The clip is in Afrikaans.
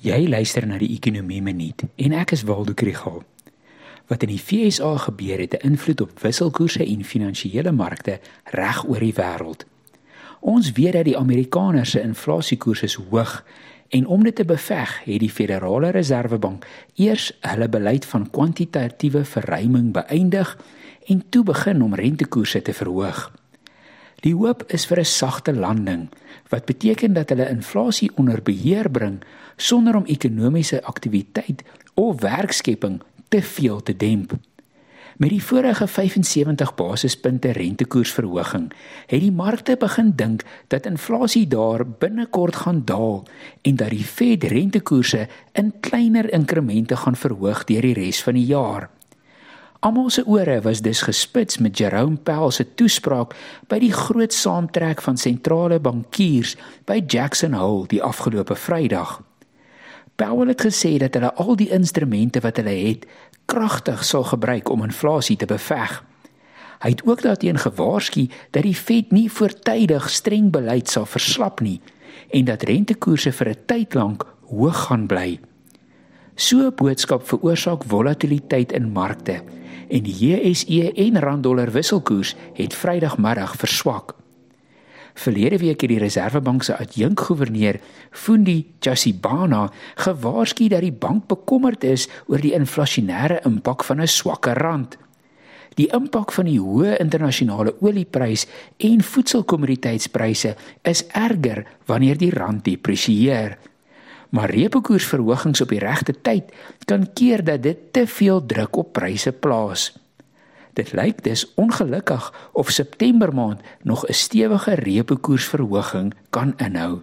Jy luister na die Ekonomie Minuut en ek is Waldo Krügel. Wat in die FSA gebeur het, het 'n invloed op wisselkoerse en finansiële markte reg oor die wêreld. Ons weet dat die Amerikaners se inflasiekoers is hoog en om dit te beveg, het die Federale Reservebank eers hulle beleid van kwantitatiewe verruiming beëindig en toe begin om rentekoerse te verhoog. Die hoop is vir 'n sagte landing wat beteken dat hulle inflasie onder beheer bring sonder om ekonomiese aktiwiteit of werkskepping te veel te demp. Met die vorige 75 basispunte rentekoersverhoging het die markte begin dink dat inflasie daar binnekort gaan daal en dat die Fed rentekoerse in kleiner inkremente gaan verhoog deur die res van die jaar. Almal se ore was dus gespits met Jerome Powell se toespraak by die groot saamtrek van sentrale bankiers by Jackson Hole die afgelope Vrydag. Powell het gesê dat hulle al die instrumente wat hulle het kragtig sal gebruik om inflasie te beveg. Hy het ook daarteen gewaarsku dat die Fed nie voortydig streng beleid sal verslap nie en dat rentekoerse vir 'n tyd lank hoog gaan bly. So 'n boodskap veroorsaak volatiliteit in markte en die JSE en randdollar wisselkoers het Vrydagmiddag verswak. Verlede week het die Reserwebank se adjunkgouverneur, Fundi Jasibana, gewaarsku dat die bank bekommerd is oor die inflasionêre impak van 'n swakker rand. Die impak van die hoë internasionale olieprys en voedselkommoditeitspryse is erger wanneer die rand depresieer. Maar reepekoersverhogings op die regte tyd kan keer dat dit te veel druk op pryse plaas. Dit lyk dus ongelukkig of September maand nog 'n stewige reepekoersverhoging kan inhou.